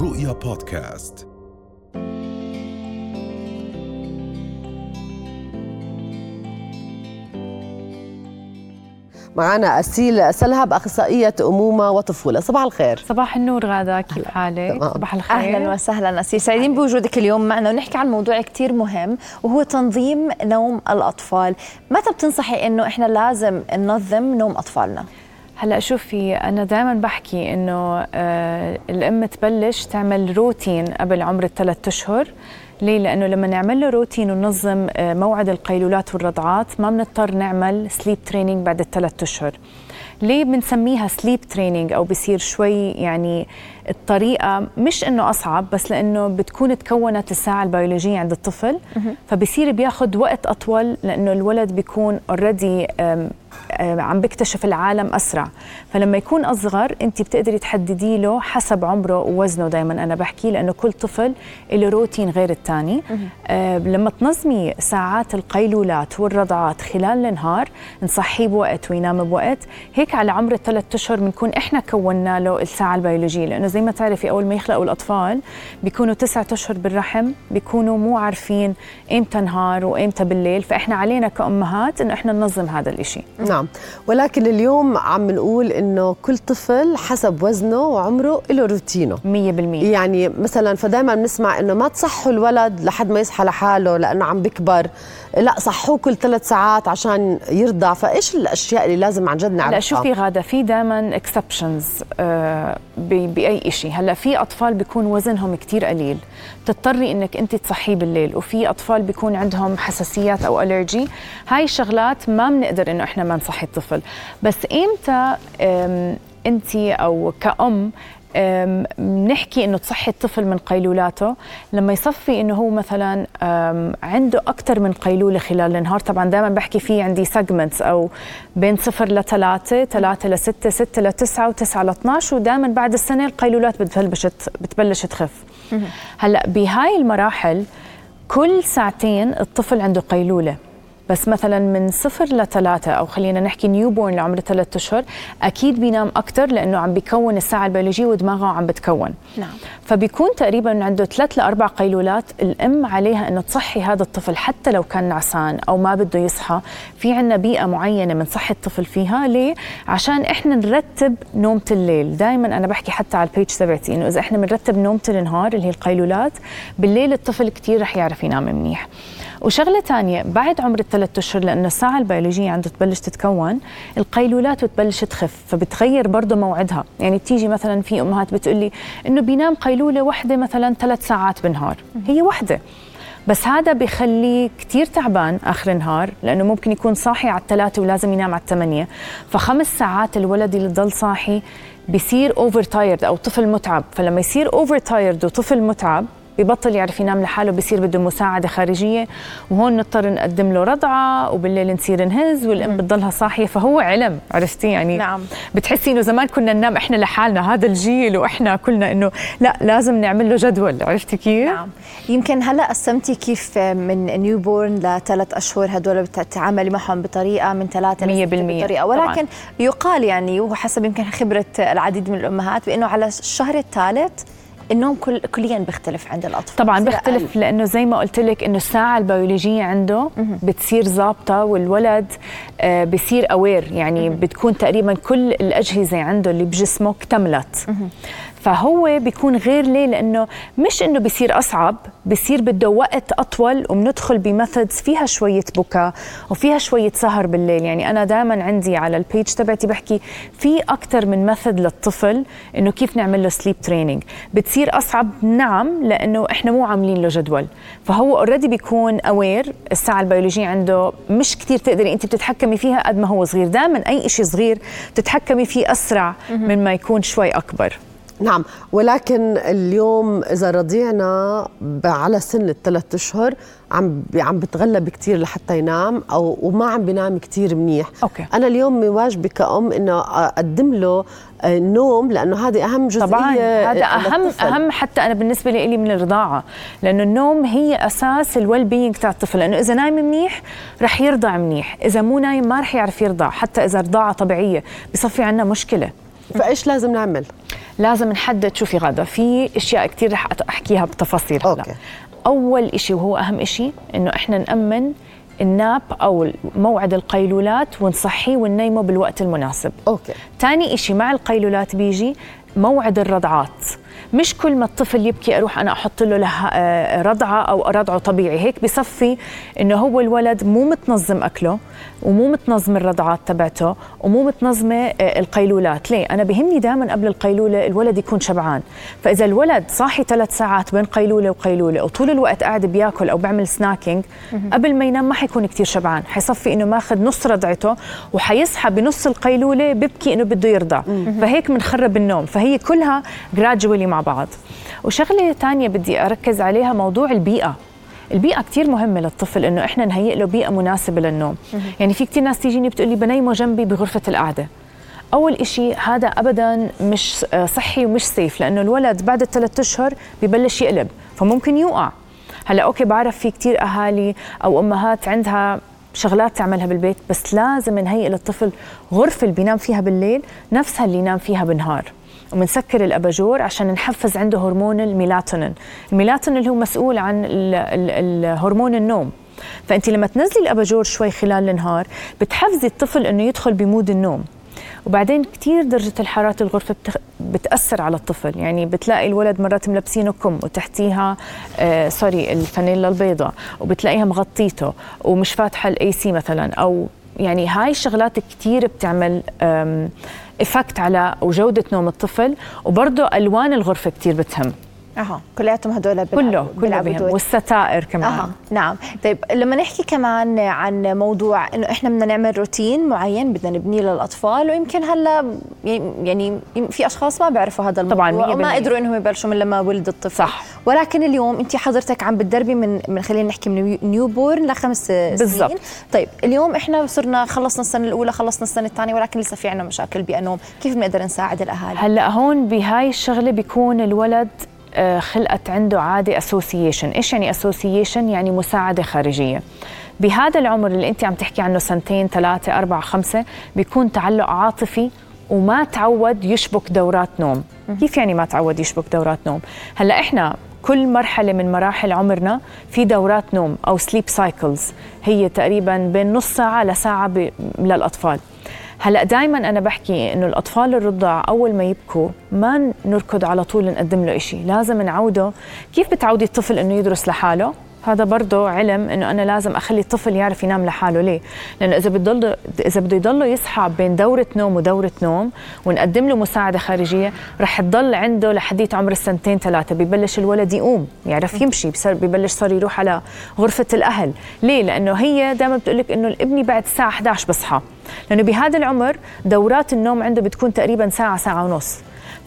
رؤيا بودكاست. معنا أسيل سلهب أخصائية أمومة وطفولة. صباح الخير. صباح النور غادة كيف حالك؟ تمام. صباح الخير. أهلا وسهلا اسير سعيدين بوجودك اليوم معنا ونحكي عن موضوع كتير مهم وهو تنظيم نوم الأطفال. متى بتنصحي إنه إحنا لازم ننظم نوم أطفالنا؟ هلا شوفي أنا دائما بحكي إنه آه الأم تبلش تعمل روتين قبل عمر الثلاث أشهر ليه؟ لأنه لما نعمل له روتين وننظم آه، موعد القيلولات والرضعات ما بنضطر نعمل sleep training بعد الثلاث أشهر. ليه بنسميها sleep training أو بصير شوي يعني الطريقة مش إنه أصعب بس لأنه بتكون تكونت الساعة البيولوجية عند الطفل فبصير بياخد وقت أطول لأنه الولد بيكون already عم بيكتشف العالم أسرع. فلما يكون أصغر انت بتقدري تحددي له حسب عمره ووزنه دائما أنا بحكي لأنه كل طفل له روتين غير الثاني آه لما تنظمي ساعات القيلولات والرضعات خلال النهار نصحيه بوقت وينام بوقت هيك على عمر الثلاث أشهر بنكون إحنا كونا له الساعة البيولوجية. لأنه زي ما تعرفي أول ما يخلقوا الأطفال بيكونوا تسعة أشهر بالرحم بيكونوا مو عارفين إمتى نهار وإمتى بالليل. فإحنا علينا كأمهات إنه إحنا ننظم هذا الإشي. نعم. ولكن اليوم عم نقول إنه كل طفل حسب وزنه وعمره له روتينه. 100% يعني مثلا فدايما بنسمع إنه ما تصحوا الولد لحد ما يصحى لحاله لأنه عم بكبر لا صحوه كل ثلاث ساعات عشان يرضع فإيش الأشياء اللي لازم عن جد نعرفها؟ هلا شوفي غادة؟ في دائما اكسبشنز بأي شيء هلا في أطفال بيكون وزنهم كتير قليل. بتضطري إنك أنت تصحيه بالليل. وفي أطفال بيكون عندهم حساسيات أو الرجي هاي الشغلات ما بنقدر إنه إحنا ما نصحي الطفل. بس إمتى أنت أو كأم أم، بنحكي إنه تصحي الطفل من قيلولاته؟ لما يصفي إنه هو مثلا عنده أكثر من قيلولة خلال النهار طبعا دائما بحكي في عندي سيجمنتس أو بين صفر لثلاثة ثلاثة لستة ستة لتسعة وتسعة ل 12 ودائما بعد السنة القيلولات بتبلش بتبلش تخف. هلأ بهاي المراحل كل ساعتين الطفل عنده قيلولة. بس مثلا من صفر لثلاثة أو خلينا نحكي نيو بورن لعمر ثلاثة أشهر أكيد بينام أكثر لأنه عم بيكون الساعة البيولوجية ودماغه عم بتكون. نعم. فبيكون تقريبا عنده ثلاث لأربع قيلولات الأم عليها أنه تصحي هذا الطفل حتى لو كان نعسان أو ما بده يصحى. في عنا بيئة معينة من صحي الطفل فيها. ليه؟ عشان إحنا نرتب نومة الليل. دائما أنا بحكي حتى على البيج تبعتي إنه إذا إحنا بنرتب نومة النهار اللي هي القيلولات بالليل الطفل كتير رح يعرف ينام منيح. وشغلة ثانية بعد عمر الثلاث أشهر لأنه الساعة البيولوجية عنده تبلش تتكون القيلولات بتبلش تخف فبتغير برضه موعدها. يعني بتيجي مثلا في أمهات بتقولي إنه بينام قيلولة واحدة مثلا ثلاث ساعات بالنهار. هي واحدة. بس هذا بخليه كتير تعبان آخر النهار لأنه ممكن يكون صاحي على الثلاثة ولازم ينام على الثمانية. فخمس ساعات الولد اللي ضل صاحي بصير overtired أو طفل متعب. فلما يصير overtired وطفل متعب ببطل يعرف ينام لحاله بصير بده مساعدة خارجية وهون نضطر نقدم له رضعة وبالليل نصير نهز والأم بتضلها صاحية فهو علم عرفتي يعني نعم. بتحسي إنه زمان كنا ننام إحنا لحالنا هذا الجيل وإحنا كلنا إنه لا لازم نعمل له جدول عرفتي كيف؟ نعم يمكن هلا قسمتي كيف من newborn لثلاث أشهر هدول بتتعاملي معهم بطريقة من ثلاثة مية لستة بالمية. بطريقة ولكن طبعاً. يقال يعني وحسب يمكن خبرة العديد من الأمهات بإنه على الشهر الثالث النوم كل كليا بيختلف عند الأطفال. طبعا بيختلف. لأنه زي ما قلت لك إنه الساعة البيولوجية عنده بتصير ظابطة والولد آه، بصير اوير يعني بتكون تقريبا كل الأجهزة عنده اللي بجسمه اكتملت. فهو بيكون غير ليه لأنه مش إنه بيصير أصعب بيصير بده وقت أطول وبندخل بميثودز فيها شوية بكاء وفيها شوية سهر بالليل. يعني أنا دائما عندي على ال page تبعتي بحكي في أكثر من method للطفل إنه كيف نعمل له sleep training بتصير أصعب؟ نعم لأنه إحنا مو عاملين له جدول. فهو already بيكون aware الساعة البيولوجية عنده مش كثير تقدري انت بتتحكمي فيها قد ما هو صغير. دائما أي شيء صغير بتتحكمي فيه أسرع من ما يكون شوي أكبر. نعم ولكن اليوم إذا رضيعنا على سن الثلاث أشهر عم عم بتغلب كثير لحتى ينام أو وما عم بينام كثير منيح okay. أنا اليوم واجبي كأم إنه أقدم له آه، نوم لأنه هذه أهم جزئية طبعا هذا اهم للطفل. اهم حتى أنا بالنسبة لي من الرضاعة لأنه النوم هي أساس ال well being تاع الطفل لأنه إذا نايم منيح رح يرضع منيح إذا مو نايم ما رح يعرف يرضع حتى إذا رضاعة طبيعية بصفي عنا مشكلة فإيش لازم نعمل؟ لازم نحدد شو في غدا في أشياء كثير رح أحكيها بتفاصيل هلا. أول شيء وهو أهم شيء إنه إحنا نأمن الناب أو موعد القيلولات ونصحيه وننيمه بالوقت المناسب. أوكي. تاني إشي مع القيلولات بيجي موعد الرضعات. مش كل ما الطفل يبكي أروح أنا أحط له لها آه، رضعة أو رضعه طبيعي. هيك بصفي إنه هو الولد مو متنظم أكله ومو متنظم الرضعات تبعته ومو متنظمة آه، القيلولات. ليه؟ أنا بهمني دائما قبل القيلولة الولد يكون شبعان. فإذا الولد صاحي ثلاث ساعات بين قيلولة وقيلولة وطول الوقت قاعد بياكل أو بيعمل سناكينج قبل ما ينام ما حيكون كتير شبعان. حيصفي إنه ماخذ نص رضعته وحيصحى بنص القيلولة ببكي إنه بده يرضع. فهيك بنخرب النوم. فهي كلها جراجولي مع بعض. وشغلة ثانية بدي أركز عليها موضوع البيئة. البيئة كتير مهمة للطفل إنه إحنا نهيئ له بيئة مناسبة للنوم. يعني في كتير ناس تيجيني بتقولي بنيمه جنبي بغرفة القعدة. أول إشي هذا أبدا مش صحي ومش safe لأنه الولد بعد الثلاث أشهر ببلش يقلب فممكن يوقع. هلأ okay بعرف في كتير أهالي أو أمهات عندها شغلات تعملها بالبيت بس لازم نهيئ للطفل غرفة اللي بينام فيها بالليل نفسها اللي ينام فيها بالنهار. وبنسكر الأباجور عشان نحفز عنده هرمون الميلاتونين. الميلاتونين اللي هو مسؤول عن هرمون النوم. فأنت لما تنزلي الأباجور شوي خلال النهار بتحفزي الطفل إنه يدخل ب mood النوم. وبعدين كتير درجة الحرارة الغرفة بتخ... بتأثر على الطفل. يعني بتلاقي الولد مرات ملبسينه كم وتحتيها آه sorry الفانيلا البيضاء وبتلاقيها مغطيته ومش فاتحة ال AC مثلا. أو يعني هاي الشغلات كتير بتعمل effect على جودة نوم الطفل وبرضه ألوان الغرفة كتير بتهم أها كلياتهم هدول كله كله بهم. والستائر كمان أها نعم طيب لما نحكي كمان عن موضوع إنه إحنا بدنا نعمل روتين معين بدنا نبنيه للأطفال ويمكن هلأ يعني في أشخاص ما بيعرفوا هذا الموضوع طبعاً، وما. قدروا إنهم يبلشوا من لما ولد الطفل صح. ولكن اليوم انت حضرتك عم بتدربي من من خلينا نحكي من نيو بورن لخمس بالضبط. سنين طيب اليوم إحنا صرنا خلصنا السنة الأولى خلصنا السنة الثانية ولكن لسه في عندنا مشاكل بالنوم كيف بنقدر نساعد الأهالي؟ هلأ هون بهاي الشغلة بيكون الولد آه، خلقت عنده عادة association إيش يعني association يعني مساعدة خارجية. بهذا العمر اللي أنت عم تحكي عنه سنتين ثلاثة أربعة خمسة بيكون تعلق عاطفي وما تعود يشبك دورات نوم. كيف يعني ما تعود يشبك دورات نوم؟ هلأ إحنا كل مرحلة من مراحل عمرنا في دورات نوم أو sleep cycles هي تقريبا بين نص ساعة لساعة للأطفال. هلأ دائما أنا بحكي إنه الأطفال الرضع أول ما يبكوا ما نركض على طول نقدم له شيء لازم نعوده. كيف بتعودي الطفل إنه يدرس لحاله؟ هذا برضه علم إنه أنا لازم أخلي الطفل يعرف ينام لحاله. ليه؟ لأنه إذا بضل إذا بده يضل يصحى بين دورة نوم ودورة نوم ونقدم له مساعدة خارجية رح تضل عنده لحديت عمر السنتين ثلاثة. ببلش الولد يقوم يعرف يمشي بصير ببلش صار يروح على غرفة الأهل. ليه؟ لأنه هي دائما بتقول لك إنه ابني بعد الساعة 11 بصحى. لأنه بهذا العمر دورات النوم عنده بتكون تقريبا ساعة ساعة ونص.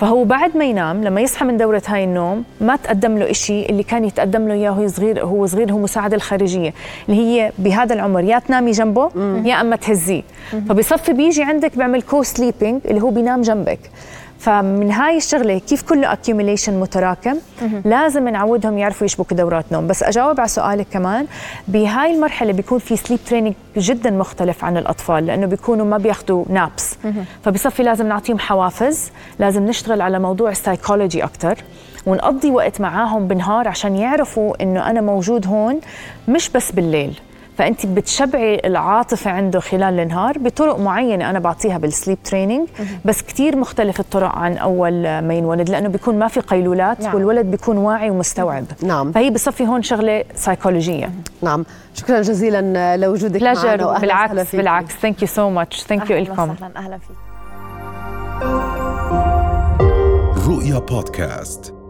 فهو بعد ما ينام لما يصحى من دورة هاي النوم ما تقدم له إشي اللي كان يتقدم له إياه وهو صغير هو صغير هو مساعدة الخارجية اللي هي بهذا العمر يا تنامي جنبه يا أما تهزيه. فبصفي بيجي عندك بيعمل co sleeping اللي هو بينام جنبك. فمن هاي الشغلة كيف كله accumulation متراكم؟ لازم نعودهم يعرفوا يشبكوا دورات نوم بس أجاوب على سؤالك كمان بهاي المرحلة بيكون في sleep training جدا مختلف عن الأطفال لأنه بيكونوا ما بياخذوا naps فبصفي لازم نعطيهم حوافز لازم نشتغل على موضوع السايكولوجي أكثر ونقضي وقت معاهم بالنهار عشان يعرفوا إنه أنا موجود هون مش بس بالليل. فانت بتشبعي العاطفة عنده خلال النهار بطرق معينة أنا بعطيها بال sleep training بس كتير مختلف الطرق عن أول ما ينولد لأنه بيكون ما في قيلولات نعم. والولد بيكون واعي ومستوعب. نعم. فهي بصفي هون شغلة سايكولوجيه نعم. شكرا جزيلا لوجودك معنا بالعكس. بالعكس. thank you so much thank you لكم وسهلاً، أهلا فيك. رؤيا بودكاست.